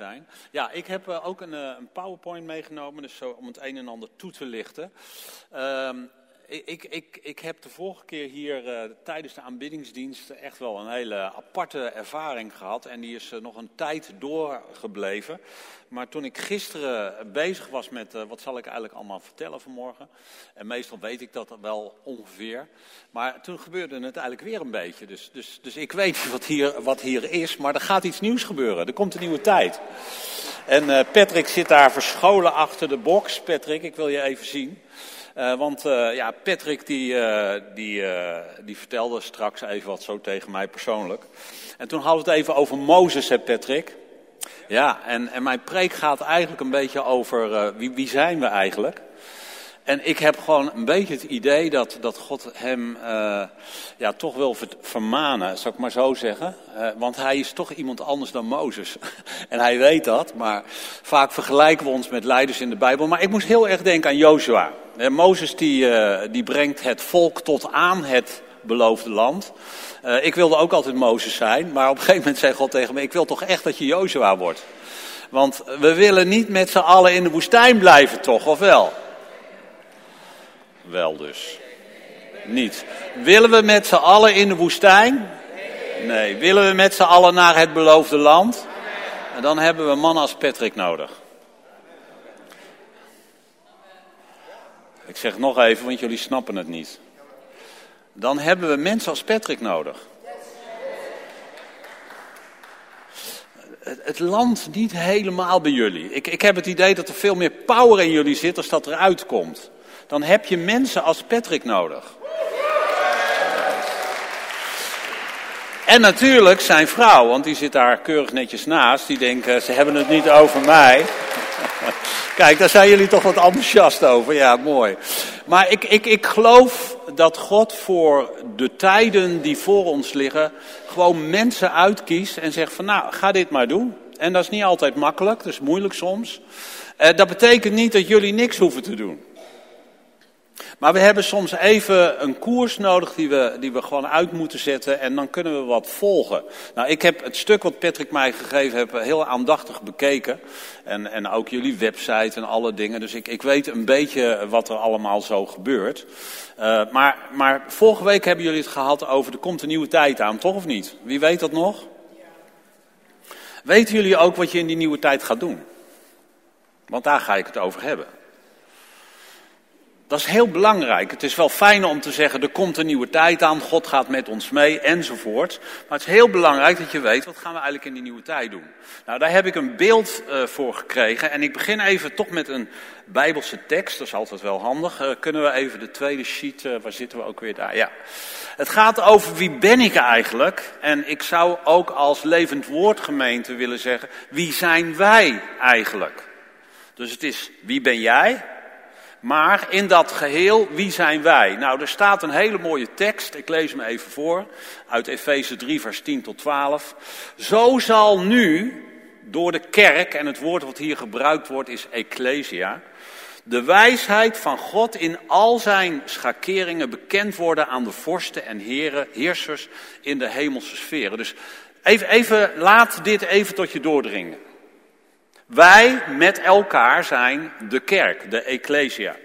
zijn. Ja, ik heb eh, ook een, eh, een PowerPoint meegenomen, dus zo om het een en ander toe te lichten. Ehm, ik, ik, ik heb de vorige keer hier uh, tijdens de aanbiddingsdienst echt wel een hele aparte ervaring gehad. En die is uh, nog een tijd doorgebleven. Maar toen ik gisteren bezig was met uh, wat zal ik eigenlijk allemaal vertellen vanmorgen. En meestal weet ik dat wel ongeveer. Maar toen gebeurde het eigenlijk weer een beetje. Dus, dus, dus ik weet wat hier, wat hier is. Maar er gaat iets nieuws gebeuren. Er komt een nieuwe tijd. En Patrick zit daar verscholen achter de box. Patrick, ik wil je even zien. Uh, want uh, ja, Patrick die, uh, die, die vertelde straks even wat zo tegen mij persoonlijk. En toen hadden we het even over Mozes, hè Patrick. Ja, en, en mijn preek gaat eigenlijk een beetje over wie, wie zijn we eigenlijk. En ik heb gewoon een beetje het idee dat, dat God hem ja, toch wil vermanen, zou ik maar zo zeggen. Want hij is toch iemand anders dan Mozes. en hij weet dat, maar vaak vergelijken we ons met leiders in de Bijbel. Maar ik moest heel erg denken aan Joshua. Mozes die, die brengt het volk tot aan het beloofde land. ik wilde ook altijd Mozes zijn, maar op een gegeven moment zei God tegen me, ik wil toch echt dat je Joshua wordt. Want we willen niet met z'n allen in de woestijn blijven toch, of wel? Wel dus. Niet. Willen we met z'n allen in de woestijn? Nee. Willen we met z'n allen naar het beloofde land? En dan hebben we mannen als Patrick nodig. Ik zeg nog even, want jullie snappen het niet. Dan hebben we mensen als Patrick nodig. Het land niet helemaal bij jullie. Ik, ik heb het idee dat er veel meer power in jullie zit als dat eruit komt dan heb je mensen als Patrick nodig. En natuurlijk zijn vrouw, want die zit daar keurig netjes naast. Die denken, ze hebben het niet over mij. Kijk, daar zijn jullie toch wat enthousiast over. Ja, mooi. Maar ik, ik, ik geloof dat God voor de tijden die voor ons liggen, gewoon mensen uitkiest en zegt van nou, ga dit maar doen. En dat is niet altijd makkelijk, dat is moeilijk soms. Eh, dat betekent niet dat jullie niks hoeven te doen. Maar we hebben soms even een koers nodig die we, die we gewoon uit moeten zetten en dan kunnen we wat volgen. Nou, ik heb het stuk wat Patrick mij gegeven heeft heel aandachtig bekeken. En, en ook jullie website en alle dingen. Dus ik, ik weet een beetje wat er allemaal zo gebeurt. Uh, maar, maar vorige week hebben jullie het gehad over er komt een nieuwe tijd aan, toch of niet? Wie weet dat nog? Weten jullie ook wat je in die nieuwe tijd gaat doen? Want daar ga ik het over hebben. Dat is heel belangrijk. Het is wel fijn om te zeggen, er komt een nieuwe tijd aan, God gaat met ons mee, enzovoort. Maar het is heel belangrijk dat je weet, wat gaan we eigenlijk in die nieuwe tijd doen? Nou, daar heb ik een beeld uh, voor gekregen. En ik begin even toch met een Bijbelse tekst, dat is altijd wel handig. Uh, kunnen we even de tweede sheet, uh, waar zitten we ook weer daar? Ja. Het gaat over wie ben ik eigenlijk? En ik zou ook als levend woordgemeente willen zeggen, wie zijn wij eigenlijk? Dus het is, wie ben jij? Maar in dat geheel, wie zijn wij? Nou, er staat een hele mooie tekst, ik lees hem even voor, uit Efeze 3, vers 10 tot 12. Zo zal nu door de kerk, en het woord wat hier gebruikt wordt is ecclesia, de wijsheid van God in al zijn schakeringen bekend worden aan de vorsten en heren, heersers in de hemelse sferen. Dus even, even, laat dit even tot je doordringen. Wij met elkaar zijn de kerk, de ecclesia.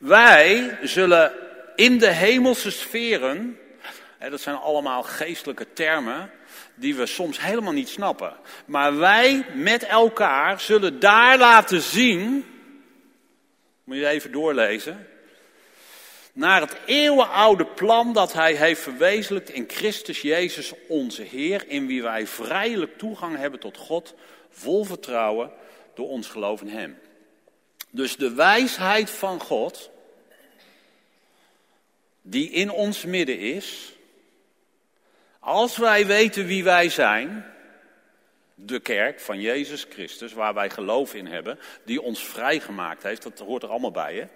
Wij zullen in de hemelse sferen, dat zijn allemaal geestelijke termen die we soms helemaal niet snappen, maar wij met elkaar zullen daar laten zien, moet je even doorlezen, naar het eeuwenoude plan dat hij heeft verwezenlijkt in Christus Jezus onze Heer, in wie wij vrijelijk toegang hebben tot God, vol vertrouwen door ons geloof in Hem. Dus de wijsheid van God, die in ons midden is, als wij weten wie wij zijn, de kerk van Jezus Christus, waar wij geloof in hebben, die ons vrijgemaakt heeft, dat hoort er allemaal bij, hè?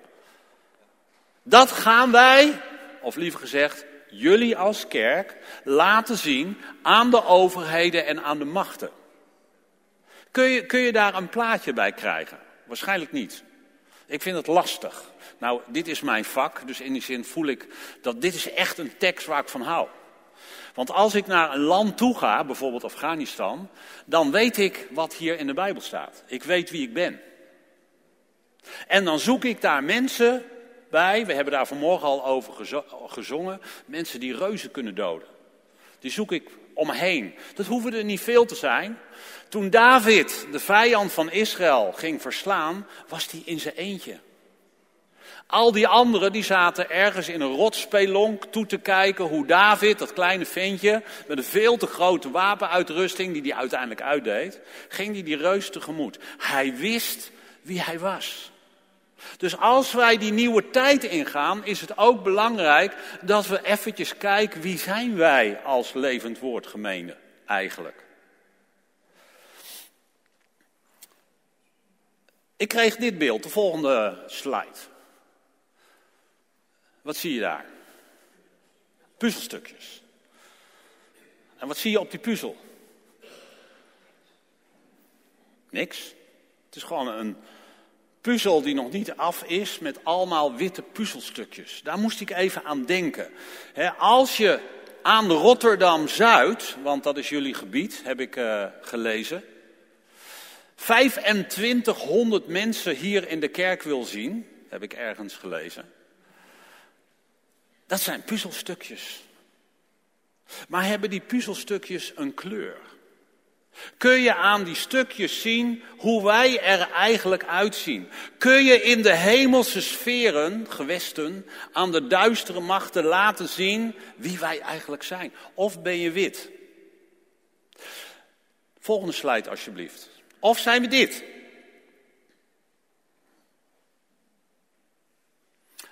Dat gaan wij, of liever gezegd, jullie als kerk laten zien aan de overheden en aan de machten. Kun je, kun je daar een plaatje bij krijgen? Waarschijnlijk niet. Ik vind het lastig. Nou, dit is mijn vak, dus in die zin voel ik dat dit is echt een tekst waar ik van hou. Want als ik naar een land toe ga, bijvoorbeeld Afghanistan, dan weet ik wat hier in de Bijbel staat. Ik weet wie ik ben. En dan zoek ik daar mensen bij, we hebben daar vanmorgen al over gezongen, mensen die reuzen kunnen doden. Die zoek ik omheen. Dat hoeven er niet veel te zijn. Toen David de vijand van Israël ging verslaan, was hij in zijn eentje. Al die anderen die zaten ergens in een rotspelonk toe te kijken hoe David, dat kleine ventje, met een veel te grote wapenuitrusting die hij uiteindelijk uitdeed, ging hij die reus tegemoet. Hij wist wie hij was. Dus als wij die nieuwe tijd ingaan, is het ook belangrijk dat we eventjes kijken wie zijn wij als levend woordgemeente eigenlijk. Ik kreeg dit beeld, de volgende slide. Wat zie je daar? Puzzelstukjes. En wat zie je op die puzzel? Niks. Het is gewoon een puzzel die nog niet af is met allemaal witte puzzelstukjes. Daar moest ik even aan denken. als je aan Rotterdam Zuid, want dat is jullie gebied, heb ik uh, gelezen. 2500 mensen hier in de kerk wil zien, heb ik ergens gelezen. Dat zijn puzzelstukjes. Maar hebben die puzzelstukjes een kleur? Kun je aan die stukjes zien hoe wij er eigenlijk uitzien? Kun je in de hemelse sferen, gewesten, aan de duistere machten laten zien wie wij eigenlijk zijn? Of ben je wit? Volgende slide alsjeblieft. Of zijn we dit?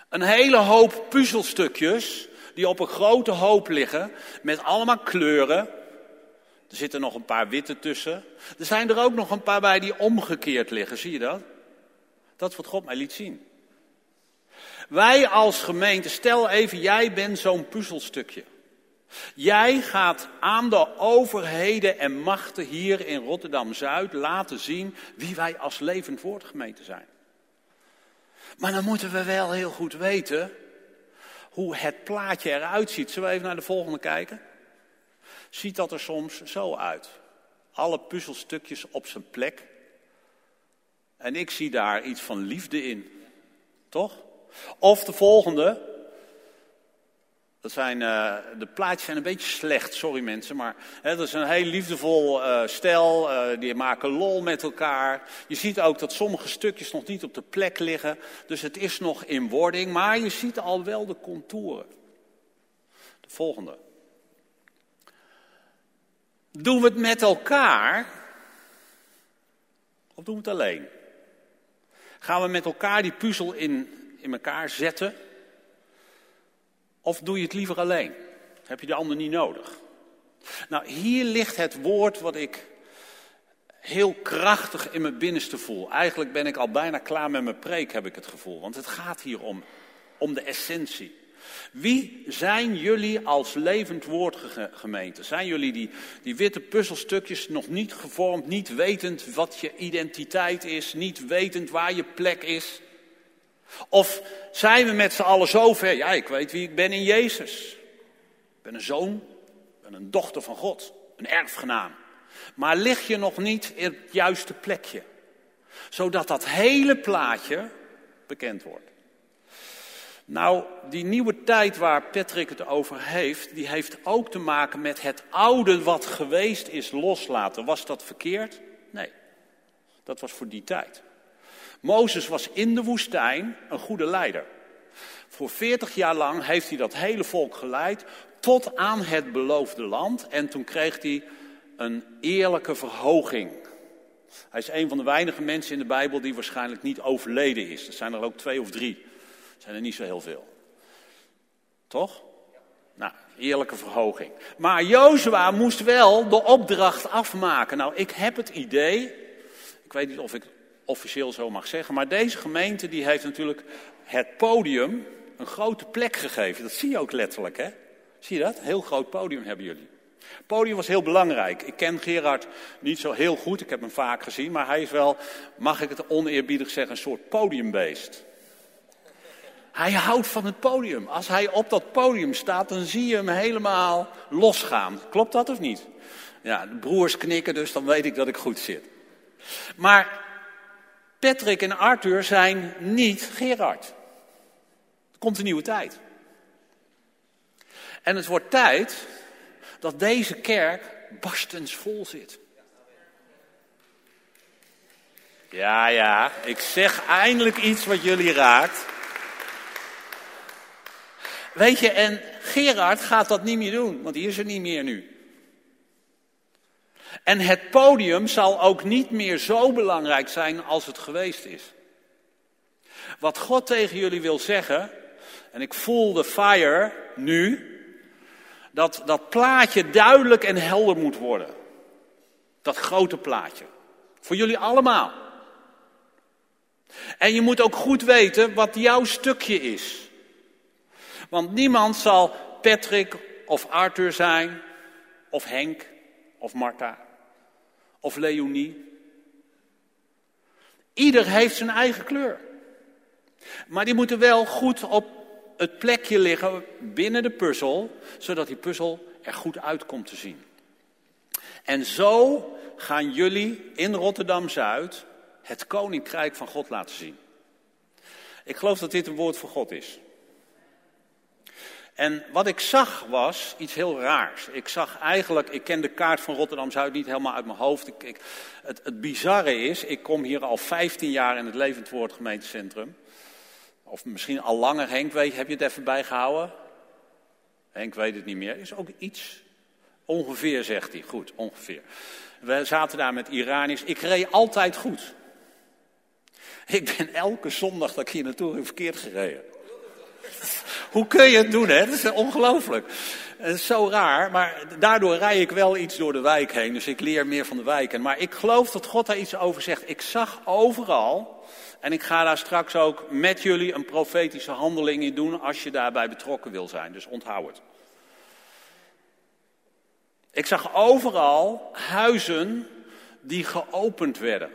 Een hele hoop puzzelstukjes die op een grote hoop liggen met allemaal kleuren. Er zitten nog een paar witte tussen. Er zijn er ook nog een paar bij die omgekeerd liggen, zie je dat? Dat is wat God mij liet zien. Wij als gemeente, stel even, jij bent zo'n puzzelstukje. Jij gaat aan de overheden en machten hier in Rotterdam-Zuid laten zien wie wij als levend woordgemeente zijn. Maar dan moeten we wel heel goed weten hoe het plaatje eruit ziet. Zullen we even naar de volgende kijken? Ziet dat er soms zo uit. Alle puzzelstukjes op zijn plek. En ik zie daar iets van liefde in. Toch? Of de volgende. Dat zijn, uh, de plaatjes zijn een beetje slecht, sorry mensen, maar hè, dat is een heel liefdevol uh, stel, uh, die maken lol met elkaar. Je ziet ook dat sommige stukjes nog niet op de plek liggen, dus het is nog in wording, maar je ziet al wel de contouren. De volgende. Doen we het met elkaar of doen we het alleen? Gaan we met elkaar die puzzel in, in elkaar zetten? Of doe je het liever alleen? Heb je de ander niet nodig? Nou, hier ligt het woord wat ik heel krachtig in mijn binnenste voel. Eigenlijk ben ik al bijna klaar met mijn preek, heb ik het gevoel. Want het gaat hier om, om de essentie. Wie zijn jullie als levend woordgemeente? Zijn jullie die, die witte puzzelstukjes nog niet gevormd, niet wetend wat je identiteit is, niet wetend waar je plek is? Of zijn we met z'n allen zo ver? Ja, ik weet wie ik ben in Jezus. Ik ben een zoon, ik ben een dochter van God, een erfgenaam. Maar lig je nog niet in het juiste plekje? Zodat dat hele plaatje bekend wordt. Nou, die nieuwe tijd waar Patrick het over heeft, die heeft ook te maken met het oude wat geweest is loslaten. Was dat verkeerd? Nee, dat was voor die tijd. Mozes was in de woestijn een goede leider. Voor 40 jaar lang heeft hij dat hele volk geleid tot aan het beloofde land. En toen kreeg hij een eerlijke verhoging. Hij is een van de weinige mensen in de Bijbel die waarschijnlijk niet overleden is. Er zijn er ook twee of drie. Zijn er niet zo heel veel. Toch? Nou, eerlijke verhoging. Maar Jozua moest wel de opdracht afmaken. Nou, ik heb het idee, ik weet niet of ik officieel zo mag zeggen. Maar deze gemeente die heeft natuurlijk het podium een grote plek gegeven. Dat zie je ook letterlijk, hè? Zie je dat? Heel groot podium hebben jullie. Het podium was heel belangrijk. Ik ken Gerard niet zo heel goed, ik heb hem vaak gezien, maar hij is wel, mag ik het oneerbiedig zeggen, een soort podiumbeest. Hij houdt van het podium. Als hij op dat podium staat, dan zie je hem helemaal losgaan. Klopt dat of niet? Ja, de broers knikken, dus dan weet ik dat ik goed zit. Maar Patrick en Arthur zijn niet Gerard. Er komt een nieuwe tijd. En het wordt tijd dat deze kerk barstensvol zit. Ja, ja, ik zeg eindelijk iets wat jullie raakt. Weet je, en Gerard gaat dat niet meer doen, want die is er niet meer nu. En het podium zal ook niet meer zo belangrijk zijn als het geweest is. Wat God tegen jullie wil zeggen, en ik voel de fire nu, dat dat plaatje duidelijk en helder moet worden. Dat grote plaatje. Voor jullie allemaal. En je moet ook goed weten wat jouw stukje is. Want niemand zal Patrick of Arthur zijn, of Henk, of Martha, of Leonie. Ieder heeft zijn eigen kleur. Maar die moeten wel goed op het plekje liggen binnen de puzzel, zodat die puzzel er goed uit komt te zien. En zo gaan jullie in Rotterdam Zuid het koninkrijk van God laten zien. Ik geloof dat dit een woord voor God is. En wat ik zag was iets heel raars. Ik zag eigenlijk, ik ken de kaart van Rotterdam Zuid niet helemaal uit mijn hoofd. Ik, het, het bizarre is, ik kom hier al 15 jaar in het Levend Woord. Of misschien al langer, Henk, heb je het even bijgehouden? Henk weet het niet meer. Is ook iets. Ongeveer, zegt hij. Goed, ongeveer. We zaten daar met Iraniërs. Ik reed altijd goed. Ik ben elke zondag dat ik hier naartoe heb verkeerd gereden. Hoe kun je het doen, hè? Dat is ongelooflijk. Het is zo raar, maar daardoor rij ik wel iets door de wijk heen. Dus ik leer meer van de wijken. Maar ik geloof dat God daar iets over zegt. Ik zag overal, en ik ga daar straks ook met jullie een profetische handeling in doen als je daarbij betrokken wil zijn. Dus onthoud het. Ik zag overal huizen die geopend werden.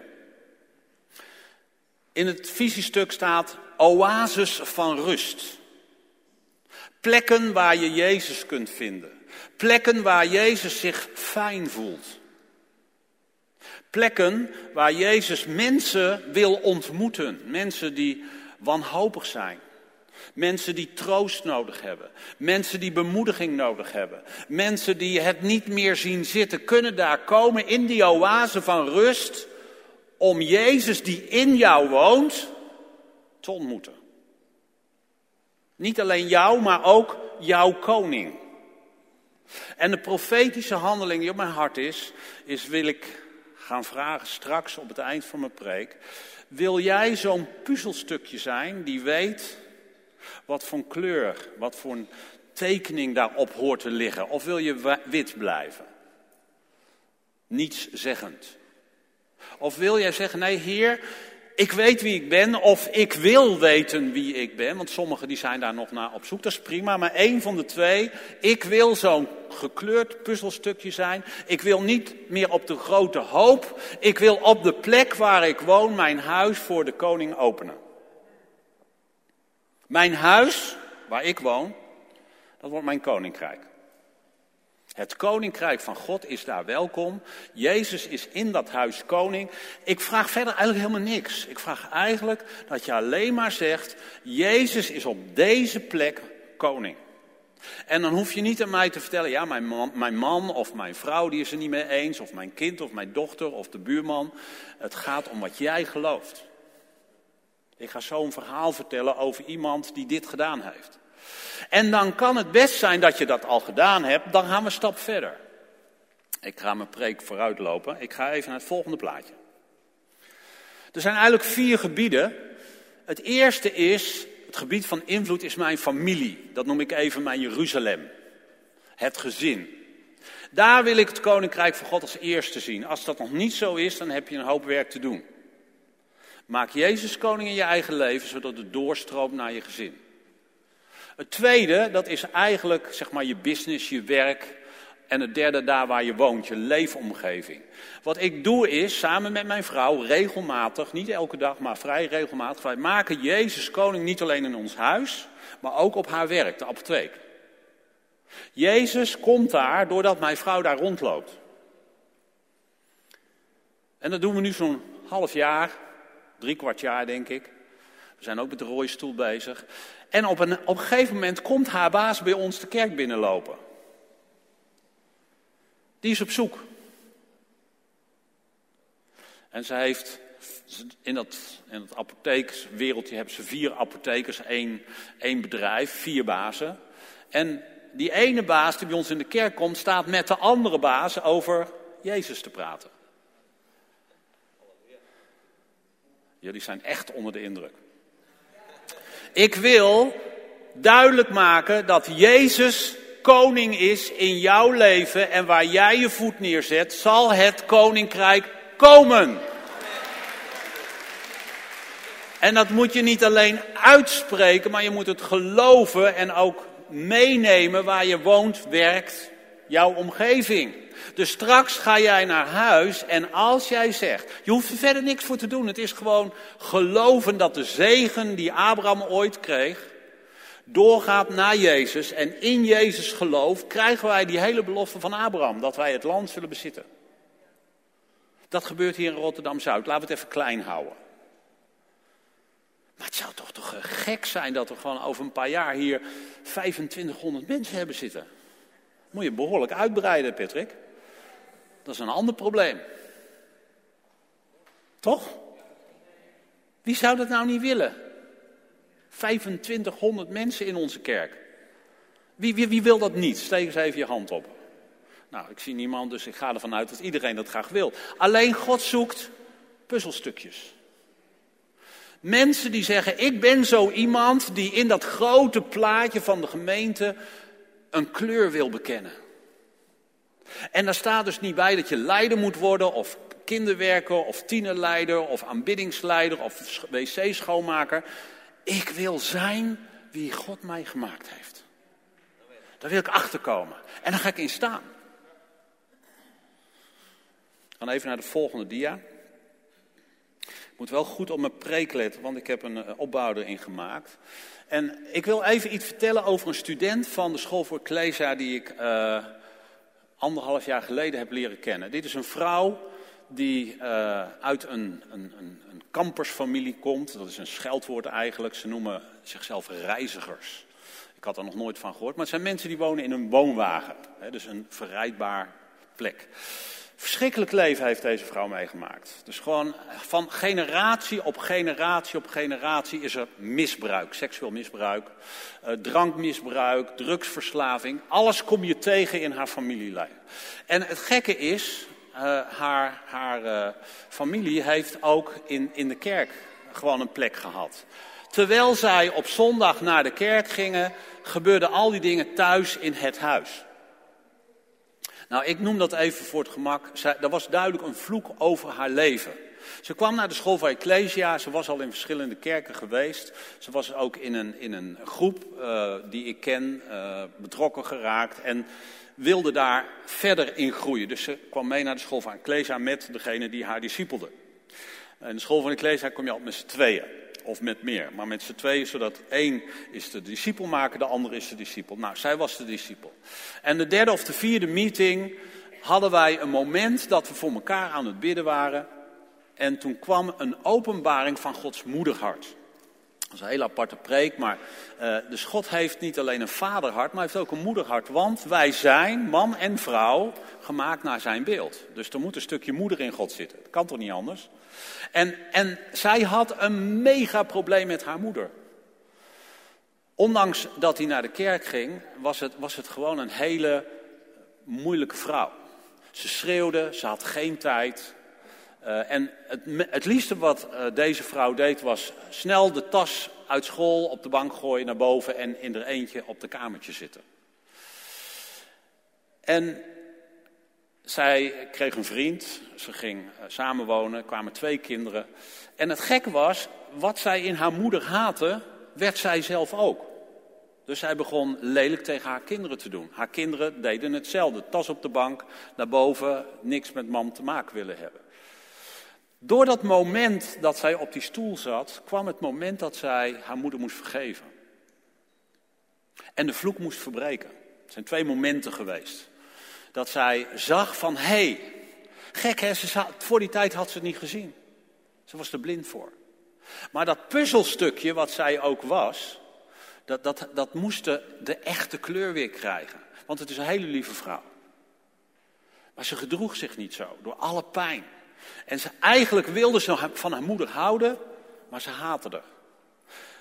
In het visiestuk staat oases van rust. Plekken waar je Jezus kunt vinden. Plekken waar Jezus zich fijn voelt. Plekken waar Jezus mensen wil ontmoeten. Mensen die wanhopig zijn. Mensen die troost nodig hebben. Mensen die bemoediging nodig hebben. Mensen die het niet meer zien zitten, kunnen daar komen in die oase van rust. Om Jezus die in jou woont te ontmoeten. Niet alleen jou, maar ook jouw koning. En de profetische handeling die op mijn hart is, is wil ik gaan vragen straks op het eind van mijn preek. Wil jij zo'n puzzelstukje zijn die weet wat voor kleur, wat voor tekening daarop hoort te liggen? Of wil je wit blijven? Niets zeggend. Of wil jij zeggen, nee heer, ik weet wie ik ben of ik wil weten wie ik ben. Want sommigen die zijn daar nog naar op zoek, dat is prima. Maar één van de twee, ik wil zo'n gekleurd puzzelstukje zijn. Ik wil niet meer op de grote hoop. Ik wil op de plek waar ik woon mijn huis voor de koning openen. Mijn huis, waar ik woon, dat wordt mijn koninkrijk. Het koninkrijk van God is daar welkom. Jezus is in dat huis koning. Ik vraag verder eigenlijk helemaal niks. Ik vraag eigenlijk dat je alleen maar zegt: Jezus is op deze plek koning. En dan hoef je niet aan mij te vertellen, ja, mijn man, mijn man of mijn vrouw die is er niet mee eens, of mijn kind of mijn dochter of de buurman. Het gaat om wat jij gelooft. Ik ga zo een verhaal vertellen over iemand die dit gedaan heeft. En dan kan het best zijn dat je dat al gedaan hebt, dan gaan we een stap verder. Ik ga mijn preek vooruitlopen. Ik ga even naar het volgende plaatje. Er zijn eigenlijk vier gebieden. Het eerste is, het gebied van invloed is mijn familie. Dat noem ik even mijn Jeruzalem. Het gezin. Daar wil ik het koninkrijk van God als eerste zien. Als dat nog niet zo is, dan heb je een hoop werk te doen. Maak Jezus koning in je eigen leven, zodat het doorstroomt naar je gezin. Het tweede, dat is eigenlijk zeg maar je business, je werk, En het derde daar waar je woont, je leefomgeving. Wat ik doe is, samen met mijn vrouw, regelmatig, niet elke dag, maar vrij regelmatig, wij maken Jezus koning niet alleen in ons huis, maar ook op haar werk, de apotheek. Jezus komt daar doordat mijn vrouw daar rondloopt. En dat doen we nu zo'n half jaar, drie kwart jaar denk ik. We zijn ook met de rode stoel bezig. En op een, op gegeven moment komt haar baas bij ons de kerk binnenlopen. Die is op zoek. En ze heeft in dat, in dat apotheekswereldje hebben ze vier apothekers, één, één bedrijf, vier bazen. En die ene baas die bij ons in de kerk komt, staat met de andere baas over Jezus te praten. Jullie zijn echt onder de indruk. Ik wil duidelijk maken dat Jezus koning is in jouw leven en waar jij je voet neerzet, zal het koninkrijk komen. En dat moet je niet alleen uitspreken, maar je moet het geloven en ook meenemen waar je woont, werkt, jouw omgeving. Dus straks ga jij naar huis en als jij zegt, je hoeft er verder niks voor te doen. Het is gewoon geloven dat de zegen die Abraham ooit kreeg, doorgaat naar Jezus. En in Jezus geloof krijgen wij die hele belofte van Abraham, dat wij het land zullen bezitten. Dat gebeurt hier in Rotterdam-Zuid. Laten we het even klein houden. Maar het zou toch toch gek zijn dat we gewoon over een paar jaar hier 2500 mensen hebben zitten. Moet je behoorlijk uitbreiden, Patrick. Dat is een ander probleem. Toch? Wie zou dat nou niet willen? 2500 mensen in onze kerk. Wie, wie, wie wil dat niet? Steek eens even je hand op. Nou, ik zie niemand, dus ik ga ervan uit dat iedereen dat graag wil. Alleen God zoekt puzzelstukjes. Mensen die zeggen, ik ben zo iemand die in dat grote plaatje van de gemeente een kleur wil bekennen. En daar staat dus niet bij dat je leider moet worden of kinderwerker of tienerleider of aanbiddingsleider of wc-schoonmaker. Ik wil zijn wie God mij gemaakt heeft. Daar wil ik achterkomen. En daar ga ik in staan. Dan even naar de volgende dia. Ik moet wel goed op mijn preek letten, want ik heb een eh, opbouw erin gemaakt. En ik wil even iets vertellen over een student van de school voor Ecclesia die ik uh, anderhalf jaar geleden heb leren kennen. Dit is een vrouw die uh, uit een, een, een, een kampersfamilie komt. Dat is een scheldwoord eigenlijk. Ze noemen zichzelf reizigers. Ik had er nog nooit van gehoord. Maar het zijn mensen die wonen in een woonwagen. Hè, dus een verrijdbaar plek. Verschrikkelijk leven heeft deze vrouw meegemaakt. Dus gewoon van generatie op generatie op generatie is er misbruik, seksueel misbruik, eh, drankmisbruik, drugsverslaving. Alles kom je tegen in haar familielijn. En het gekke is, uh, haar, haar uh, familie heeft ook in, in de kerk gewoon een plek gehad. Terwijl zij op zondag naar de kerk gingen, gebeurden al die dingen thuis in het huis. Nou, ik noem dat even voor het gemak. Er was duidelijk een vloek over haar leven. Ze kwam naar de school van Ecclesia. Ze was al in verschillende kerken geweest. Ze was ook in een, in een groep uh, die ik ken uh, betrokken geraakt. En wilde daar verder in groeien. Dus ze kwam mee naar de school van Ecclesia met degene die haar discipelde. In de school van Ecclesia kom je al met z'n tweeën of met meer. Maar met z'n tweeën, zodat één is de discipel maken, de ander is de discipel. Nou, zij was de discipel. En de derde of de vierde meeting hadden wij een moment dat we voor elkaar aan het bidden waren. En toen kwam een openbaring van Gods moederhart. Dat is een hele aparte preek, maar uh, dus God heeft niet alleen een vaderhart, maar heeft ook een moederhart. Want wij zijn, man en vrouw, gemaakt naar zijn beeld. Dus er moet een stukje moeder in God zitten. Dat kan toch niet anders? En, en zij had een mega probleem met haar moeder. Ondanks dat hij naar de kerk ging, was het, was het gewoon een hele moeilijke vrouw. Ze schreeuwde, ze had geen tijd. Uh, en het, het liefste wat uh, deze vrouw deed was snel de tas uit school op de bank gooien naar boven en in er eentje op de kamertje zitten. En zij kreeg een vriend, ze ging uh, samenwonen, kwamen twee kinderen. En het gekke was, wat zij in haar moeder haatte, werd zij zelf ook. Dus zij begon lelijk tegen haar kinderen te doen. Haar kinderen deden hetzelfde. Tas op de bank, naar boven, niks met mam te maken willen hebben. Door dat moment dat zij op die stoel zat, kwam het moment dat zij haar moeder moest vergeven. En de vloek moest verbreken. Het zijn twee momenten geweest. Dat zij zag van, hé, hey, gek hè, ze voor die tijd had ze het niet gezien. Ze was er blind voor. Maar dat puzzelstukje wat zij ook was, dat, dat, dat moest de, de echte kleur weer krijgen. Want het is een hele lieve vrouw. Maar ze gedroeg zich niet zo, door alle pijn. En ze, eigenlijk wilde ze van haar moeder houden, maar ze haatte haar.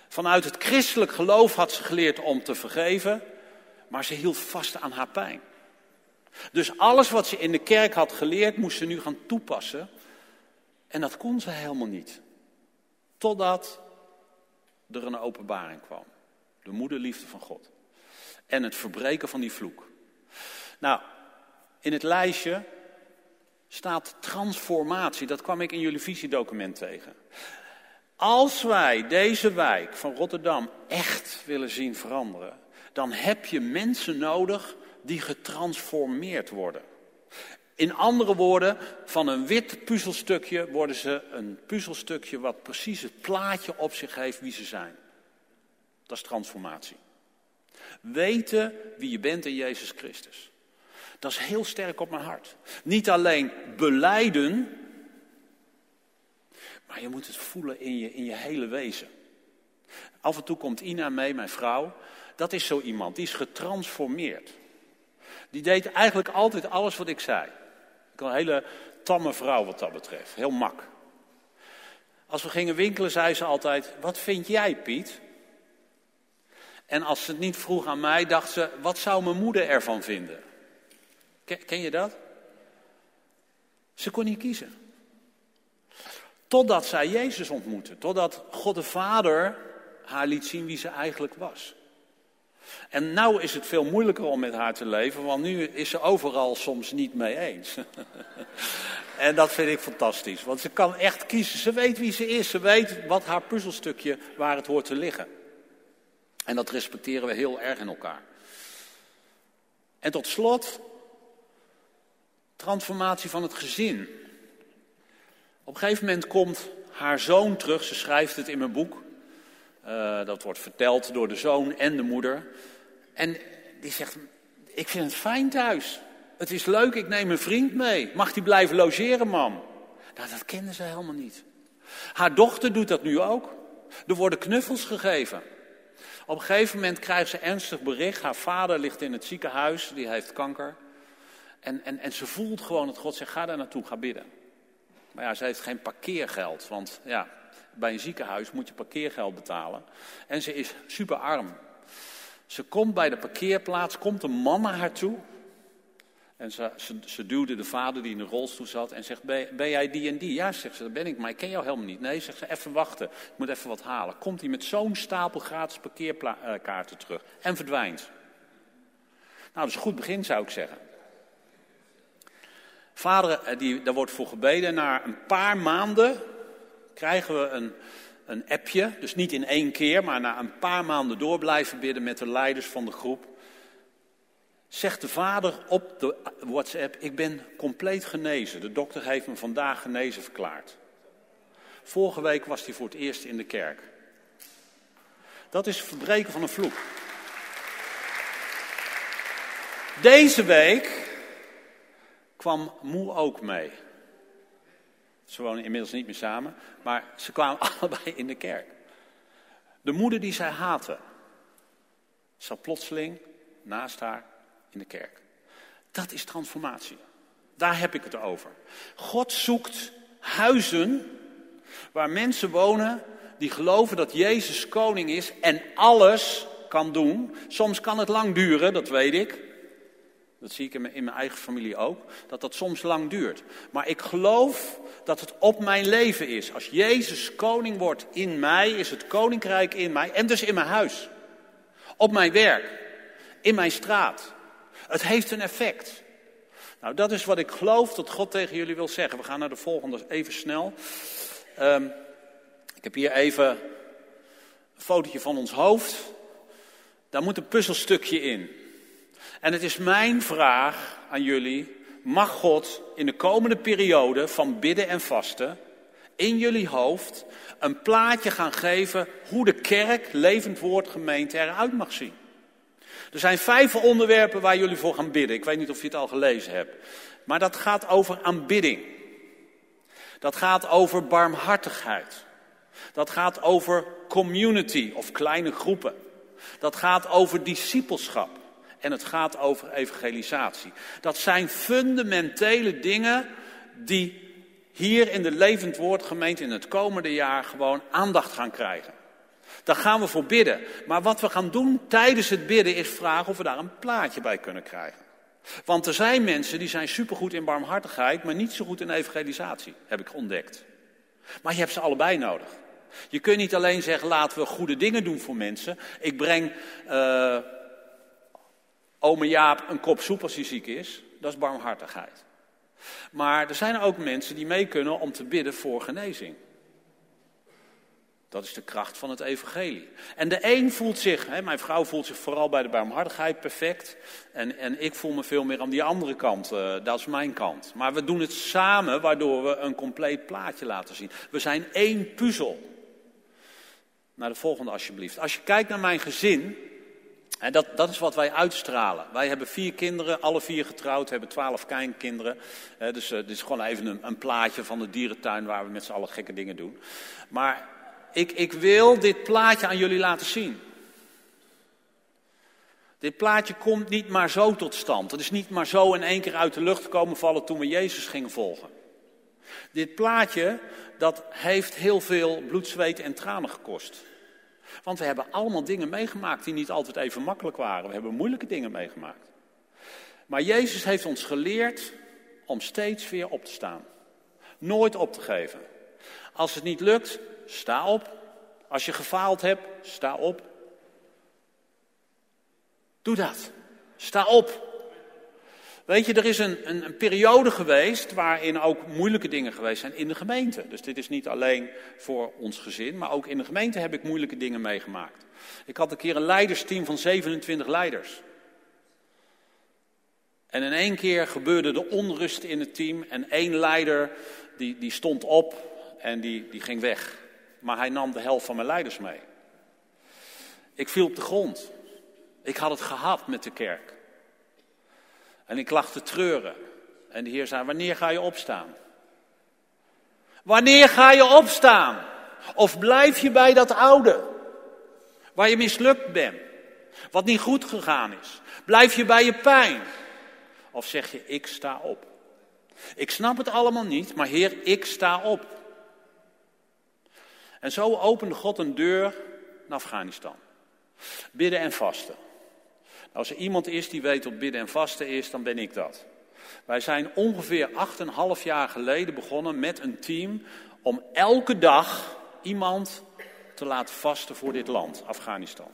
Vanuit het christelijk geloof had ze geleerd om te vergeven, maar ze hield vast aan haar pijn. Dus alles wat ze in de kerk had geleerd, moest ze nu gaan toepassen. En dat kon ze helemaal niet. Totdat er een openbaring kwam. De moederliefde van God. En het verbreken van die vloek. Nou, in het lijstje staat transformatie. Dat kwam ik in jullie visiedocument tegen. Als wij deze wijk van Rotterdam echt willen zien veranderen, dan heb je mensen nodig die getransformeerd worden. In andere woorden, van een wit puzzelstukje worden ze een puzzelstukje wat precies het plaatje op zich heeft wie ze zijn. Dat is transformatie. Weten wie je bent in Jezus Christus. Dat is heel sterk op mijn hart. Niet alleen beleiden, maar je moet het voelen in je, in je hele wezen. Af en toe komt Ina mee, mijn vrouw. Dat is zo iemand, die is getransformeerd. Die deed eigenlijk altijd alles wat ik zei. Ik een hele tamme vrouw wat dat betreft. Heel mak. Als we gingen winkelen, zei ze altijd: Wat vind jij, Piet? En als ze het niet vroeg aan mij, dacht ze: Wat zou mijn moeder ervan vinden? Ken, je dat? Ze kon niet kiezen. Totdat zij Jezus ontmoette. Totdat God de Vader haar liet zien wie ze eigenlijk was. En nou is het veel moeilijker om met haar te leven, want nu is ze overal soms niet mee eens. en dat vind ik fantastisch, want ze kan echt kiezen. Ze weet wie ze is, ze weet wat haar puzzelstukje waar het hoort te liggen. En dat respecteren we heel erg in elkaar. En tot slot, transformatie van het gezin. Op een gegeven moment komt haar zoon terug, ze schrijft het in mijn boek. Uh, dat wordt verteld door de zoon en de moeder. En die zegt, ik vind het fijn thuis. Het is leuk, ik neem een vriend mee. Mag die blijven logeren, mam? Nou, dat kenden ze helemaal niet. Haar dochter doet dat nu ook. Er worden knuffels gegeven. Op een gegeven moment krijgt ze ernstig bericht. Haar vader ligt in het ziekenhuis, die heeft kanker. En, en, en ze voelt gewoon dat God zegt, ga daar naartoe, ga bidden. Maar ja, ze heeft geen parkeergeld, want ja, bij een ziekenhuis moet je parkeergeld betalen. En ze is super arm. Ze komt bij de parkeerplaats, komt een man naar haar toe. En ze, ze, duwde de vader die in de rolstoel zat en zegt, ben, ben, jij die en die? Ja, zegt ze, dat ben ik, maar ik ken jou helemaal niet. Nee, zegt ze, even wachten, ik moet even wat halen. Komt hij met zo'n stapel gratis parkeerkaarten terug en verdwijnt. Nou, dat is een goed begin zou ik zeggen. Vader, eh, die, daar wordt voor gebeden. Na een paar maanden krijgen we een, een appje. Dus niet in één keer, maar na een paar maanden door blijven bidden met de leiders van de groep. Zegt de vader op de WhatsApp: Ik ben compleet genezen. De dokter heeft me vandaag genezen verklaard. Vorige week was hij voor het eerst in de kerk. Dat is het verbreken van een vloek. Deze week kwam Moe ook mee. Ze wonen inmiddels niet meer samen, maar ze kwamen allebei in de kerk. De moeder die zij haatte, zat plotseling naast haar in de kerk. Dat is transformatie. Daar heb ik het over. God zoekt huizen waar mensen wonen die geloven dat Jezus koning is en alles kan doen. Soms kan het lang duren, dat weet ik. Dat zie ik in mijn, eigen familie ook. Dat dat soms lang duurt. Maar ik geloof dat het op mijn leven is. Als Jezus koning wordt in mij, is het koninkrijk in mij. En dus in mijn huis. Op mijn werk. In mijn straat. Het heeft een effect. Nou, dat is wat ik geloof dat God tegen jullie wil zeggen. We gaan naar de volgende even snel. Um, ik heb hier even een fotootje van ons hoofd. Daar moet een puzzelstukje in. En het is mijn vraag aan jullie: mag God in de komende periode van bidden en vasten in jullie hoofd een plaatje gaan geven hoe de kerk, levend woord gemeente eruit mag zien? Er zijn vijf onderwerpen waar jullie voor gaan bidden. Ik weet niet of je het al gelezen hebt. Maar dat gaat over aanbidding. Dat gaat over barmhartigheid. Dat gaat over community of kleine groepen. Dat gaat over discipelschap. En het gaat over evangelisatie. Dat zijn fundamentele dingen die hier in de Levend Woord gemeente in het komende jaar gewoon aandacht gaan krijgen. Daar gaan we voor bidden. Maar wat we gaan doen tijdens het bidden is vragen of we daar een plaatje bij kunnen krijgen. Want er zijn mensen die zijn supergoed in barmhartigheid, maar niet zo goed in evangelisatie, heb ik ontdekt. Maar je hebt ze allebei nodig. Je kunt niet alleen zeggen, laten we goede dingen doen voor mensen. Ik breng uh, ome Jaap een kop soep als hij ziek is. Dat is barmhartigheid. Maar er zijn ook mensen die mee kunnen om te bidden voor genezing. Dat is de kracht van het evangelie. En de een voelt zich, hè, mijn vrouw voelt zich vooral bij de barmhartigheid perfect. En, en ik voel me veel meer aan die andere kant, uh, dat is mijn kant. Maar we doen het samen, waardoor we een compleet plaatje laten zien. We zijn één puzzel. Naar de volgende alsjeblieft. Als je kijkt naar mijn gezin, en dat, dat is wat wij uitstralen. Wij hebben vier kinderen, alle vier getrouwd, hebben twaalf kleinkinderen. dus uh, dit is gewoon even een, een, plaatje van de dierentuin waar we met z'n allen gekke dingen doen. Maar ik, ik wil dit plaatje aan jullie laten zien. Dit plaatje komt niet maar zo tot stand. Het is niet maar zo in één keer uit de lucht komen vallen toen we Jezus gingen volgen. Dit plaatje, dat heeft heel veel bloed, zweet en tranen gekost. Want we hebben allemaal dingen meegemaakt die niet altijd even makkelijk waren. We hebben moeilijke dingen meegemaakt. Maar Jezus heeft ons geleerd om steeds weer op te staan. Nooit op te geven. Als het niet lukt, sta op. Als je gefaald hebt, sta op. Doe dat. Sta op. Weet je, er is een, een, een, periode geweest waarin ook moeilijke dingen geweest zijn in de gemeente. Dus dit is niet alleen voor ons gezin, maar ook in de gemeente heb ik moeilijke dingen meegemaakt. Ik had een keer een leidersteam van 27 leiders. En in één keer gebeurde de onrust in het team en één leider die, die stond op en die, die ging weg. Maar hij nam de helft van mijn leiders mee. Ik viel op de grond. Ik had het gehad met de kerk. En ik lag te treuren. En de Heer zei: Wanneer ga je opstaan? Wanneer ga je opstaan? Of blijf je bij dat oude? Waar je mislukt bent. Wat niet goed gegaan is. Blijf je bij je pijn? Of zeg je: Ik sta op? Ik snap het allemaal niet, maar Heer, ik sta op. En zo opende God een deur naar Afghanistan. Bidden en vasten. Als er iemand is die weet wat bidden en vasten is, dan ben ik dat. Wij zijn ongeveer 8,5 jaar geleden begonnen met een team om elke dag iemand te laten vasten voor dit land, Afghanistan.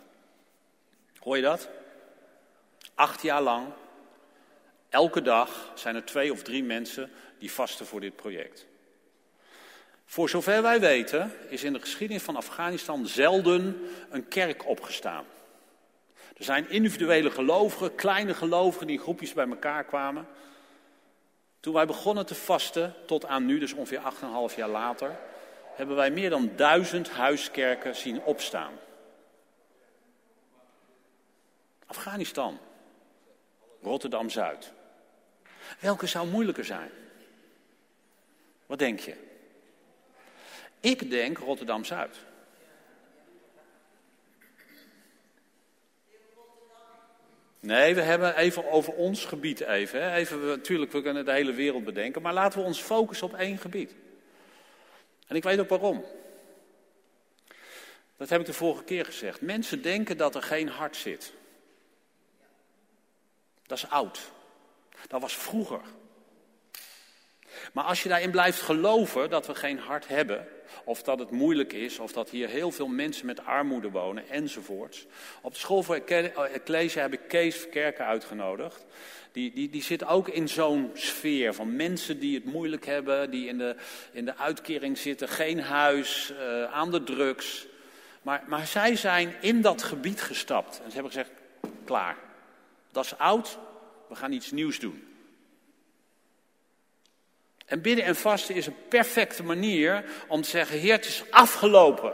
Hoor je dat? Acht jaar lang, elke dag zijn er twee of drie mensen die vasten voor dit project. Voor zover wij weten is in de geschiedenis van Afghanistan zelden een kerk opgestaan. Er zijn individuele gelovigen, kleine gelovigen die in groepjes bij elkaar kwamen. Toen wij begonnen te vasten, tot aan nu, dus ongeveer 8,5 jaar later, hebben wij meer dan duizend huiskerken zien opstaan. Afghanistan, Rotterdam Zuid. Welke zou moeilijker zijn? Wat denk je? Ik denk Rotterdam Zuid. Nee, we hebben even over ons gebied even. Even natuurlijk, we kunnen de hele wereld bedenken, maar laten we ons focussen op één gebied. En ik weet ook waarom. Dat heb ik de vorige keer gezegd. Mensen denken dat er geen hart zit. Dat is oud. Dat was vroeger. Maar als je daarin blijft geloven dat we geen hart hebben, of dat het moeilijk is, of dat hier heel veel mensen met armoede wonen, enzovoorts. Op de school voor Ecclesia heb ik Kees Kerken uitgenodigd. Die, die, die zit ook in zo'n sfeer van mensen die het moeilijk hebben, die in de, in de uitkering zitten, geen huis, uh, aan de drugs. Maar, maar zij zijn in dat gebied gestapt. En ze hebben gezegd, klaar. Dat is oud, we gaan iets nieuws doen. En bidden en vasten is een perfecte manier om te zeggen, Heer, het is afgelopen.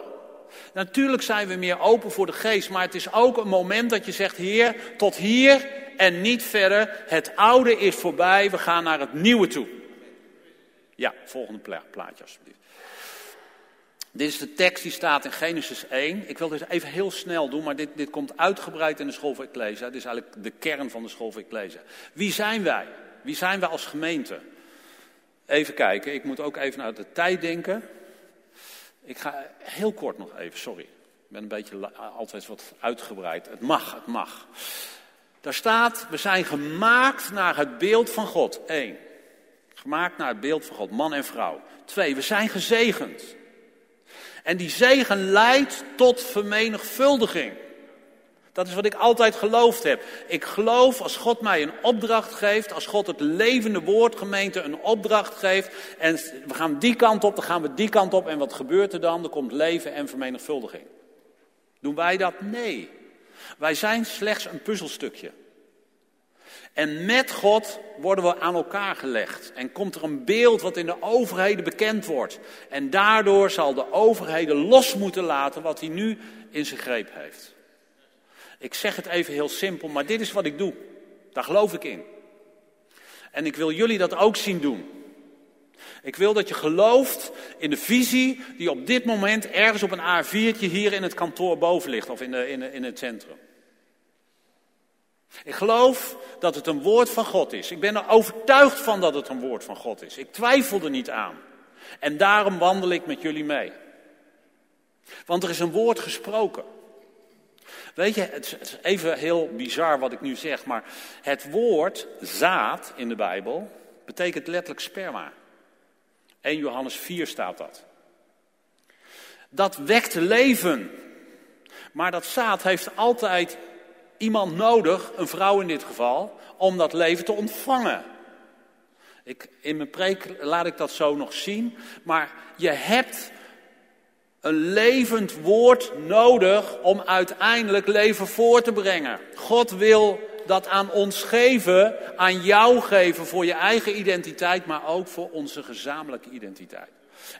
Natuurlijk zijn we meer open voor de geest, maar het is ook een moment dat je zegt, Heer, tot hier en niet verder. Het oude is voorbij, we gaan naar het nieuwe toe. Ja, volgende plaatje alsjeblieft. Dit is de tekst die staat in Genesis 1. Ik wil dit even heel snel doen, maar dit, dit komt uitgebreid in de school voor Ecclesia. Dit is eigenlijk de kern van de school voor Ecclesia. Wie zijn wij? Wie zijn wij als gemeente? Even kijken, ik moet ook even naar de tijd denken. Ik ga heel kort nog even, sorry. Ik ben een beetje altijd wat uitgebreid. Het mag, het mag. Daar staat, we zijn gemaakt naar het beeld van God. Eén. Gemaakt naar het beeld van God, man en vrouw. Twee, we zijn gezegend. En die zegen leidt tot vermenigvuldiging. Dat is wat ik altijd geloofd heb. Ik geloof als God mij een opdracht geeft, als God het levende woordgemeente een opdracht geeft. En we gaan die kant op, dan gaan we die kant op. En wat gebeurt er dan? Er komt leven en vermenigvuldiging. Doen wij dat? Nee. Wij zijn slechts een puzzelstukje. En met God worden we aan elkaar gelegd. En komt er een beeld wat in de overheden bekend wordt. En daardoor zal de overheden los moeten laten wat hij nu in zijn greep heeft. Ik zeg het even heel simpel, maar dit is wat ik doe. Daar geloof ik in. En ik wil jullie dat ook zien doen. Ik wil dat je gelooft in de visie die op dit moment ergens op een A4'tje hier in het kantoor boven ligt of in, de, in, in het centrum. Ik geloof dat het een woord van God is. Ik ben er overtuigd van dat het een woord van God is. Ik twijfel er niet aan. En daarom wandel ik met jullie mee. Want er is een woord gesproken. Weet je, het is even heel bizar wat ik nu zeg, maar het woord zaad in de Bijbel betekent letterlijk sperma. 1 Johannes 4 staat dat. Dat wekt leven. Maar dat zaad heeft altijd iemand nodig, een vrouw in dit geval, om dat leven te ontvangen. Ik, in mijn preek laat ik dat zo nog zien. Maar je hebt een levend woord nodig om uiteindelijk leven voor te brengen. God wil dat aan ons geven, aan jou geven voor je eigen identiteit, maar ook voor onze gezamenlijke identiteit.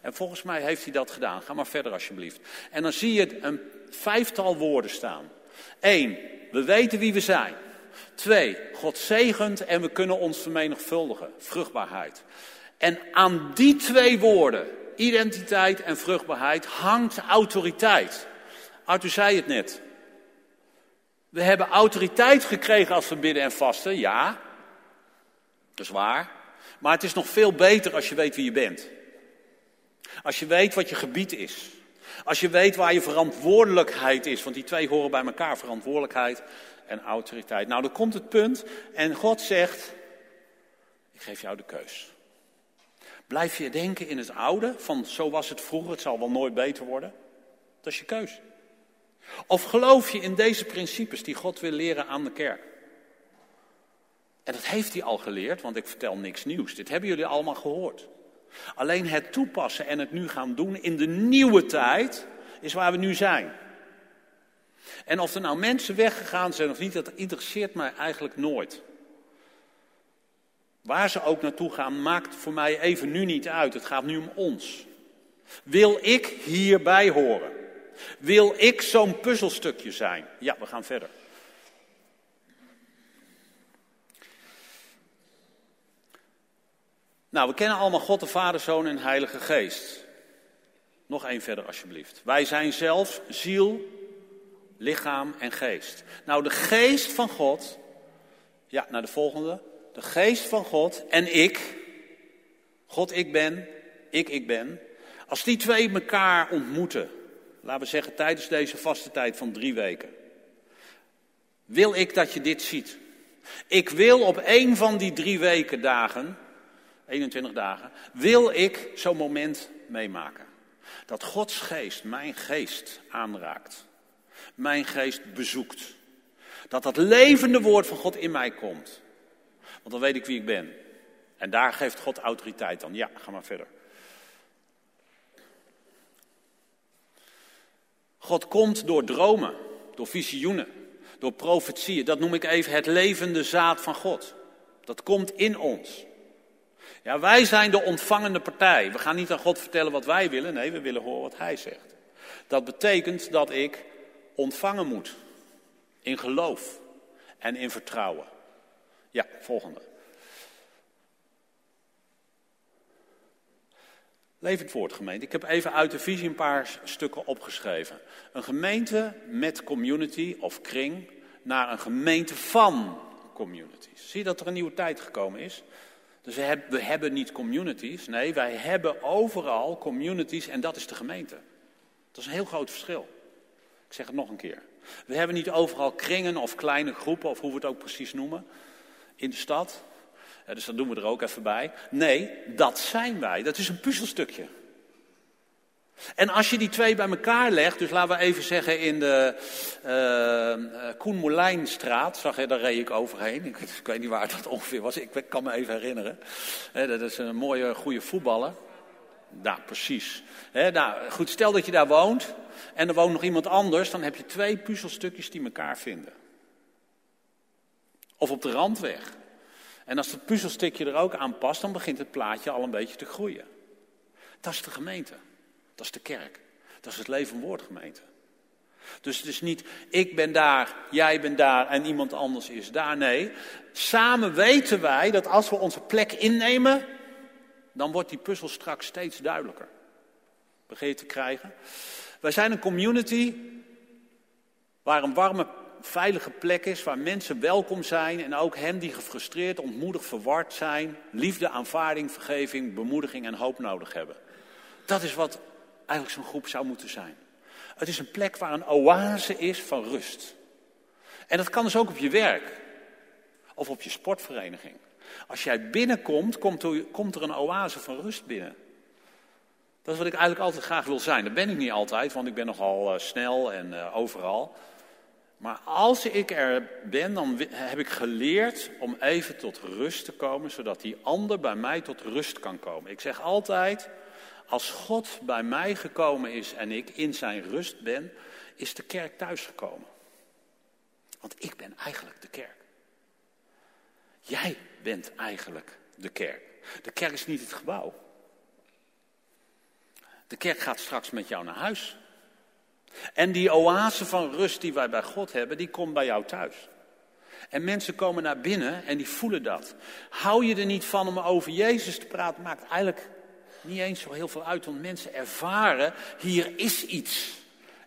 En volgens mij heeft hij dat gedaan. Ga maar verder alsjeblieft. En dan zie je een vijftal woorden staan. Eén, we weten wie we zijn. Twee, God zegent en we kunnen ons vermenigvuldigen. Vruchtbaarheid. En aan die twee woorden, identiteit en vruchtbaarheid, hangt autoriteit. Arthur zei het net. We hebben autoriteit gekregen als we bidden en vasten, ja. Dat is waar. Maar het is nog veel beter als je weet wie je bent. Als je weet wat je gebied is. Als je weet waar je verantwoordelijkheid is, want die twee horen bij elkaar, verantwoordelijkheid en autoriteit. Nou, dan komt het punt en God zegt, ik geef jou de keus. Blijf je denken in het oude, van zo was het vroeger, het zal wel nooit beter worden? Dat is je keus. Of geloof je in deze principes die God wil leren aan de kerk? En dat heeft hij al geleerd, want ik vertel niks nieuws. Dit hebben jullie allemaal gehoord. Alleen het toepassen en het nu gaan doen in de nieuwe tijd is waar we nu zijn. En of er nou mensen weggegaan zijn of niet, dat interesseert mij eigenlijk nooit. Waar ze ook naartoe gaan, maakt voor mij even nu niet uit. Het gaat nu om ons. Wil ik hierbij horen? Wil ik zo'n puzzelstukje zijn? Ja, we gaan verder. Nou, we kennen allemaal God de Vader, Zoon en Heilige Geest. Nog één verder alsjeblieft. Wij zijn zelf ziel, lichaam en geest. Nou, de geest van God, ja, naar de volgende. De geest van God en ik, God ik ben, ik ik ben. Als die twee elkaar ontmoeten, laten we zeggen tijdens deze vaste tijd van drie weken. Wil ik dat je dit ziet. Ik wil op een van die drie weken dagen 21 dagen, wil ik zo'n moment meemaken. Dat Gods geest mijn geest aanraakt. Mijn geest bezoekt. Dat dat levende woord van God in mij komt. Want dan weet ik wie ik ben. En daar geeft God autoriteit aan. Ja, ga maar verder. God komt door dromen, door visioenen, door profetieën. Dat noem ik even het levende zaad van God. Dat komt in ons. Ja, wij zijn de ontvangende partij. We gaan niet aan God vertellen wat wij willen. Nee, we willen horen wat Hij zegt. Dat betekent dat ik ontvangen moet. In geloof en in vertrouwen. Ja, volgende. Levend woord gemeente. Ik heb even uit de visie een paar stukken opgeschreven. Een gemeente met community of kring naar een gemeente van communities. Zie je dat er een nieuwe tijd gekomen is? Dus we hebben, we hebben niet communities. Nee, wij hebben overal communities en dat is de gemeente. Dat is een heel groot verschil. Ik zeg het nog een keer. We hebben niet overal kringen of kleine groepen, of hoe we het ook precies noemen, in de stad. Dus dat doen we er ook even bij. Nee, dat zijn wij. Dat is een puzzelstukje. En als je die twee bij elkaar legt, dus laten we even zeggen in de uh, Koen zag je, daar reed ik overheen. Ik, ik, weet niet waar dat ongeveer was, ik kan me even herinneren. dat is een mooie, goede voetballer. Nou, precies. nou, goed, stel dat je daar woont en er woont nog iemand anders, dan heb je twee puzzelstukjes die elkaar vinden. Of op de randweg. En als het puzzelstukje er ook aan past, dan begint het plaatje al een beetje te groeien. Dat is de gemeente. Dat is de kerk. Dat is het leven woord gemeente. Dus het is niet ik ben daar, jij bent daar en iemand anders is daar. Nee, samen weten wij dat als we onze plek innemen, dan wordt die puzzel straks steeds duidelijker. Begin je te krijgen? Wij zijn een community waar een warme, veilige plek is, waar mensen welkom zijn en ook hen die gefrustreerd, ontmoedigd, verward zijn, liefde, aanvaarding, vergeving, bemoediging en hoop nodig hebben. Dat is wat eigenlijk zo'n groep zou moeten zijn. Het is een plek waar een oase is van rust. En dat kan dus ook op je werk of op je sportvereniging. Als jij binnenkomt, komt er, een oase van rust binnen. Dat is wat ik eigenlijk altijd graag wil zijn. Dat ben ik niet altijd, want ik ben nogal uh, snel en uh, overal. Maar als ik er ben, dan heb ik geleerd om even tot rust te komen, zodat die ander bij mij tot rust kan komen. Ik zeg altijd, als God bij mij gekomen is en ik in zijn rust ben, is de kerk thuisgekomen. Want ik ben eigenlijk de kerk. Jij bent eigenlijk de kerk. De kerk is niet het gebouw. De kerk gaat straks met jou naar huis. En die oase van rust die wij bij God hebben, die komt bij jou thuis. En mensen komen naar binnen en die voelen dat. Hou je er niet van om over Jezus te praten, maakt eigenlijk niet eens zo heel veel uit, want mensen ervaren, hier is iets.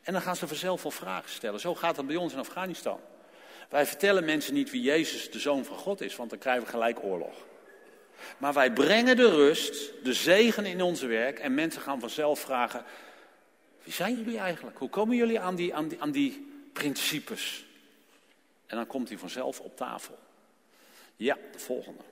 En dan gaan ze vanzelf wel vragen stellen. Zo gaat het bij ons in Afghanistan. Wij vertellen mensen niet wie Jezus, de Zoon van God is, want dan krijgen we gelijk oorlog. Maar wij brengen de rust, de zegen in ons werk en mensen gaan vanzelf vragen, wie zijn jullie eigenlijk? Hoe komen jullie aan die, aan die, aan die principes? En dan komt hij vanzelf op tafel. Ja, de volgende.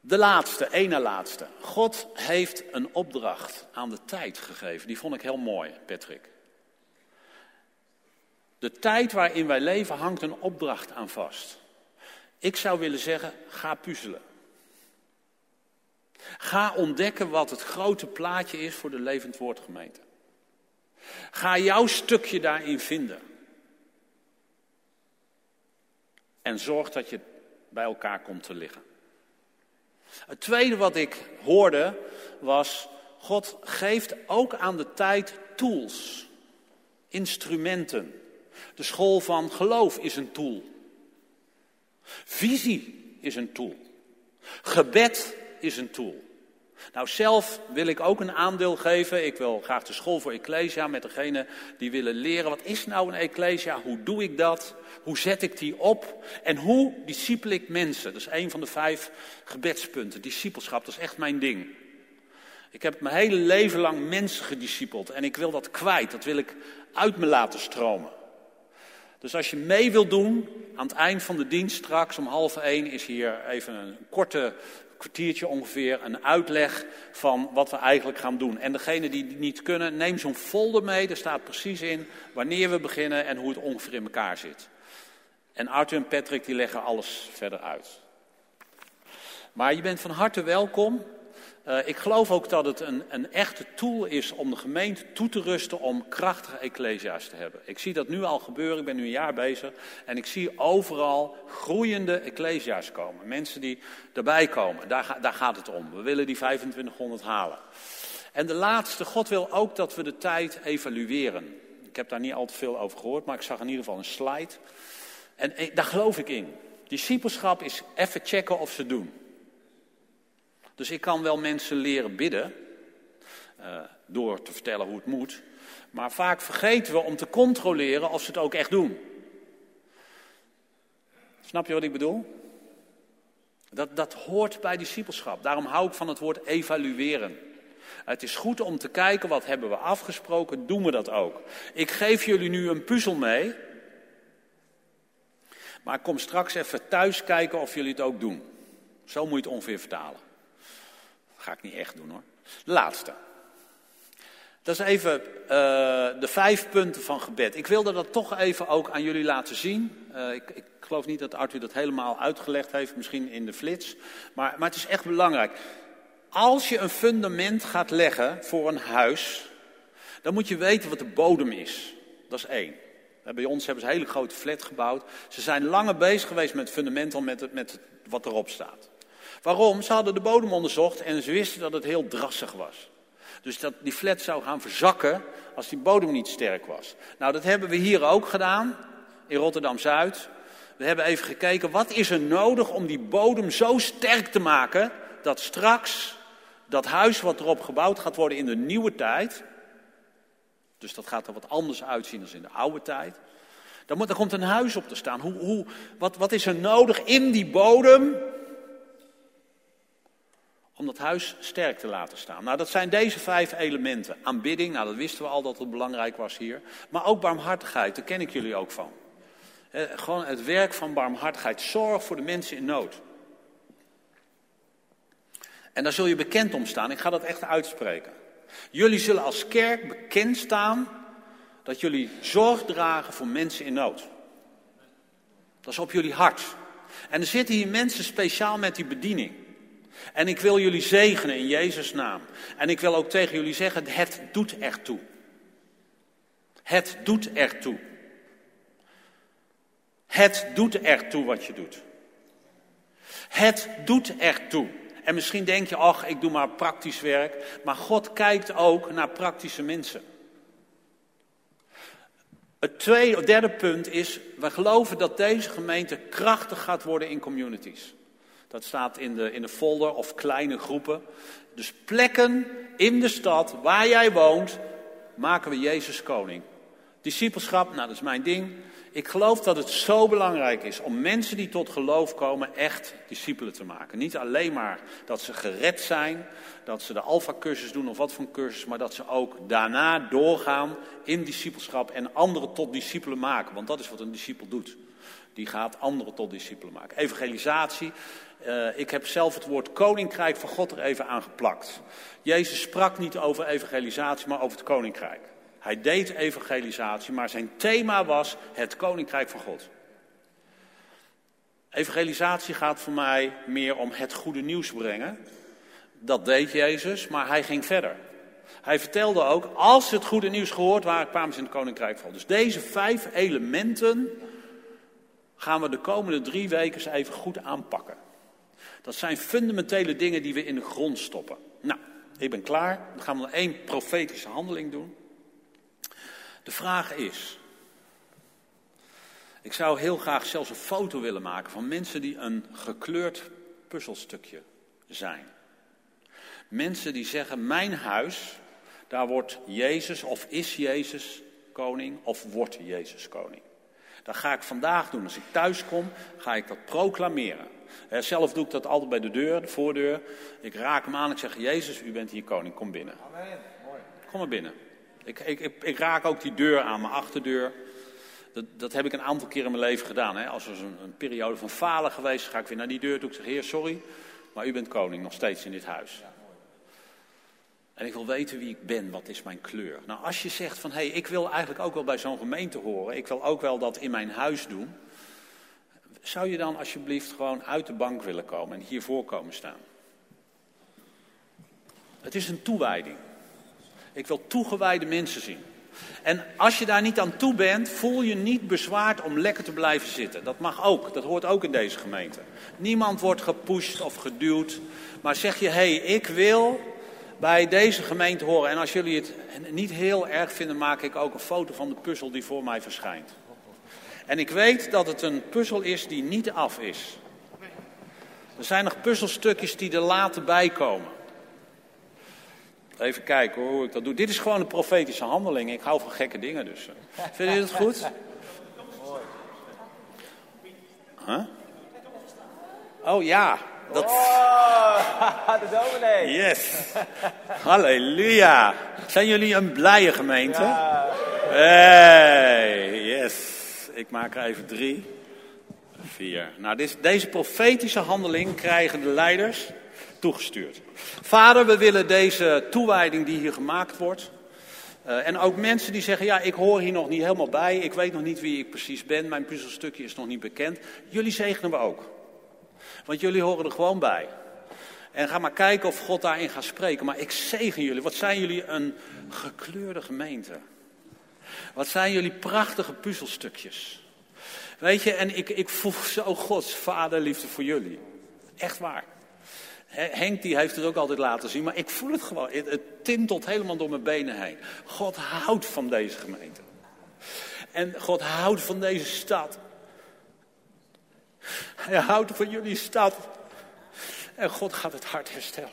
De laatste, ene laatste. God heeft een opdracht aan de tijd gegeven. Die vond ik heel mooi, Patrick. De tijd waarin wij leven hangt een opdracht aan vast. Ik zou willen zeggen, ga puzzelen. Ga ontdekken wat het grote plaatje is voor de Levend Woordgemeente. Ga jouw stukje daarin vinden. En zorg dat je bij elkaar komt te liggen. Het tweede wat ik hoorde was, God geeft ook aan de tijd tools, instrumenten. De school van geloof is een tool. Visie is een tool. Gebed is een tool. Nou, zelf wil ik ook een aandeel geven. Ik wil graag de school voor Ecclesia met degene die willen leren. Wat is nou een Ecclesia? Hoe doe ik dat? Hoe zet ik die op? En hoe discipel ik mensen? Dat is een van de vijf gebedspunten. Discipelschap, dat is echt mijn ding. Ik heb mijn hele leven lang mensen gediscipeld en ik wil dat kwijt. Dat wil ik uit me laten stromen. Dus als je mee wilt doen, aan het eind van de dienst straks om half één is hier even een korte kwartiertje ongeveer een uitleg van wat we eigenlijk gaan doen. En degene die niet kunnen, neem zo'n folder mee. Daar staat precies in wanneer we beginnen en hoe het ongeveer in elkaar zit. En Arthur en Patrick die leggen alles verder uit. Maar je bent van harte welkom. Uh, ik geloof ook dat het een, een echte tool is om de gemeente toe te rusten om krachtige ecclesia's te hebben. Ik zie dat nu al gebeuren, ik ben nu een jaar bezig en ik zie overal groeiende ecclesia's komen. Mensen die erbij komen, daar, daar gaat het om. We willen die 2500 halen. En de laatste, God wil ook dat we de tijd evalueren. Ik heb daar niet al te veel over gehoord, maar ik zag in ieder geval een slide. En, en daar geloof ik in. Discipelschap is even checken of ze doen. Dus ik kan wel mensen leren bidden, uh, door te vertellen hoe het moet. Maar vaak vergeten we om te controleren of ze het ook echt doen. Snap je wat ik bedoel? Dat, dat hoort bij discipelschap. Daarom hou ik van het woord evalueren. Het is goed om te kijken wat hebben we afgesproken, doen we dat ook. Ik geef jullie nu een puzzel mee. Maar kom straks even thuis kijken of jullie het ook doen. Zo moet je het ongeveer vertalen. Ga ik niet echt doen hoor. De laatste. Dat is even uh, de vijf punten van gebed. Ik wilde dat toch even ook aan jullie laten zien. Uh, ik, ik, geloof niet dat Arthur dat helemaal uitgelegd heeft, misschien in de flits. Maar, maar het is echt belangrijk. Als je een fundament gaat leggen voor een huis, dan moet je weten wat de bodem is. Dat is één. Bij ons hebben ze een hele grote flat gebouwd. Ze zijn langer bezig geweest met het fundament dan met, met wat erop staat. Waarom? Ze hadden de bodem onderzocht en ze wisten dat het heel drassig was. Dus dat die flat zou gaan verzakken als die bodem niet sterk was. Nou, dat hebben we hier ook gedaan, in Rotterdam-Zuid. We hebben even gekeken, wat is er nodig om die bodem zo sterk te maken... dat straks dat huis wat erop gebouwd gaat worden in de nieuwe tijd... dus dat gaat er wat anders uitzien dan in de oude tijd... Dan, moet, dan komt een huis op te staan. Hoe, hoe, wat, wat is er nodig in die bodem om dat huis sterk te laten staan. Nou, dat zijn deze vijf elementen. Aanbidding, nou dat wisten we al dat het belangrijk was hier. Maar ook barmhartigheid, daar ken ik jullie ook van. Eh, gewoon het werk van barmhartigheid. Zorg voor de mensen in nood. En daar zul je bekend om staan. Ik ga dat echt uitspreken. Jullie zullen als kerk bekend staan dat jullie zorg dragen voor mensen in nood. Dat is op jullie hart. En er zitten hier mensen speciaal met die bediening. En ik wil jullie zegenen in Jezus' naam. En ik wil ook tegen jullie zeggen, het doet ertoe. Het doet ertoe. Het doet ertoe wat je doet. Het doet ertoe. En misschien denk je, ach, ik doe maar praktisch werk. Maar God kijkt ook naar praktische mensen. Het tweede, derde punt is, we geloven dat deze gemeente krachtig gaat worden in communities. Dat staat in de, in de folder of kleine groepen. Dus plekken in de stad waar jij woont, maken we Jezus koning. Discipelschap, nou dat is mijn ding. Ik geloof dat het zo belangrijk is om mensen die tot geloof komen echt discipelen te maken. Niet alleen maar dat ze gered zijn, dat ze de alfa-cursus doen of wat voor cursus, maar dat ze ook daarna doorgaan in discipelschap en anderen tot discipelen maken. Want dat is wat een discipel doet. Die gaat anderen tot discipelen maken. Evangelisatie. Uh, ik heb zelf het woord koninkrijk van God er even aan geplakt. Jezus sprak niet over evangelisatie, maar over het koninkrijk. Hij deed evangelisatie, maar zijn thema was het koninkrijk van God. Evangelisatie gaat voor mij meer om het goede nieuws brengen. Dat deed Jezus, maar hij ging verder. Hij vertelde ook, als het goede nieuws gehoord waren, kwamen ze in het koninkrijk van. Dus deze vijf elementen gaan we de komende drie weken even goed aanpakken. Dat zijn fundamentele dingen die we in de grond stoppen. Nou, ik ben klaar. Dan gaan we nog één profetische handeling doen. De vraag is, ik zou heel graag zelfs een foto willen maken van mensen die een gekleurd puzzelstukje zijn. Mensen die zeggen, mijn huis, daar wordt Jezus of is Jezus koning of wordt Jezus koning. Dat ga ik vandaag doen. Als ik thuis kom, ga ik dat proclameren. Zelf doe ik dat altijd bij de deur, de voordeur. Ik raak hem aan, ik zeg, Jezus, u bent hier koning, kom binnen. Amen. Mooi. Kom maar binnen. Ik, ik, ik, ik, raak ook die deur aan, mijn achterdeur. Dat, dat heb ik een aantal keer in mijn leven gedaan. Hè. Als er een, een, periode van falen geweest, ga ik weer naar die deur toe. Ik zeg, heer, sorry, maar u bent koning, nog steeds in dit huis. En ik wil weten wie ik ben, wat is mijn kleur. Nou, als je zegt van, hé, hey, ik wil eigenlijk ook wel bij zo'n gemeente horen. Ik wil ook wel dat in mijn huis doen. Zou je dan alsjeblieft gewoon uit de bank willen komen en hiervoor komen staan? Het is een toewijding. Ik wil toegewijde mensen zien. En als je daar niet aan toe bent, voel je niet bezwaard om lekker te blijven zitten. Dat mag ook, dat hoort ook in deze gemeente. Niemand wordt gepusht of geduwd. Maar zeg je, hé, hey, ik wil bij deze gemeente horen. En als jullie het niet heel erg vinden, maak ik ook een foto van de puzzel die voor mij verschijnt. En ik weet dat het een puzzel is die niet af is. Er zijn nog puzzelstukjes die er later bij komen. Even kijken hoe ik dat doe. Dit is gewoon een profetische handeling. Ik hou van gekke dingen dus. Vinden jullie het goed? Huh? Oh ja. Dat... Oh, de dominee. Yes. Halleluja. Zijn jullie een blije gemeente? Ja. Hey, yes. Ik maak er even drie. Vier. Nou, dit, deze profetische handeling krijgen de leiders toegestuurd. Vader, we willen deze toewijding die hier gemaakt wordt. Uh, en ook mensen die zeggen, ja, ik hoor hier nog niet helemaal bij. Ik weet nog niet wie ik precies ben. Mijn puzzelstukje is nog niet bekend. Jullie zegenen we ook. Want jullie horen er gewoon bij. En ga maar kijken of God daarin gaat spreken. Maar ik zegen jullie. Wat zijn jullie een gekleurde gemeente. Wat zijn jullie prachtige puzzelstukjes. Weet je, en ik, ik voel zo Gods vaderliefde voor jullie. Echt waar. Henk die heeft het ook altijd laten zien, maar ik voel het gewoon. Het, tintelt helemaal door mijn benen heen. God houdt van deze gemeente. En God houdt van deze stad. Hij houdt van jullie stad. En God gaat het hart herstellen.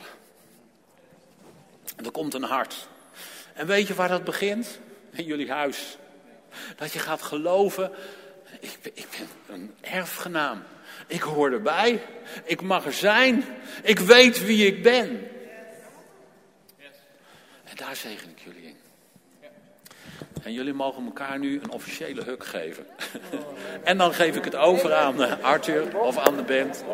En er komt een hart. En weet je waar dat begint? In jullie huis. Dat je gaat geloven, ik ik ben een erfgenaam. Ik hoor erbij. Ik mag er zijn. Ik weet wie ik ben. En daar zegen ik jullie in. En jullie mogen elkaar nu een officiële huk geven. en dan geef ik het over aan Arthur of aan de band.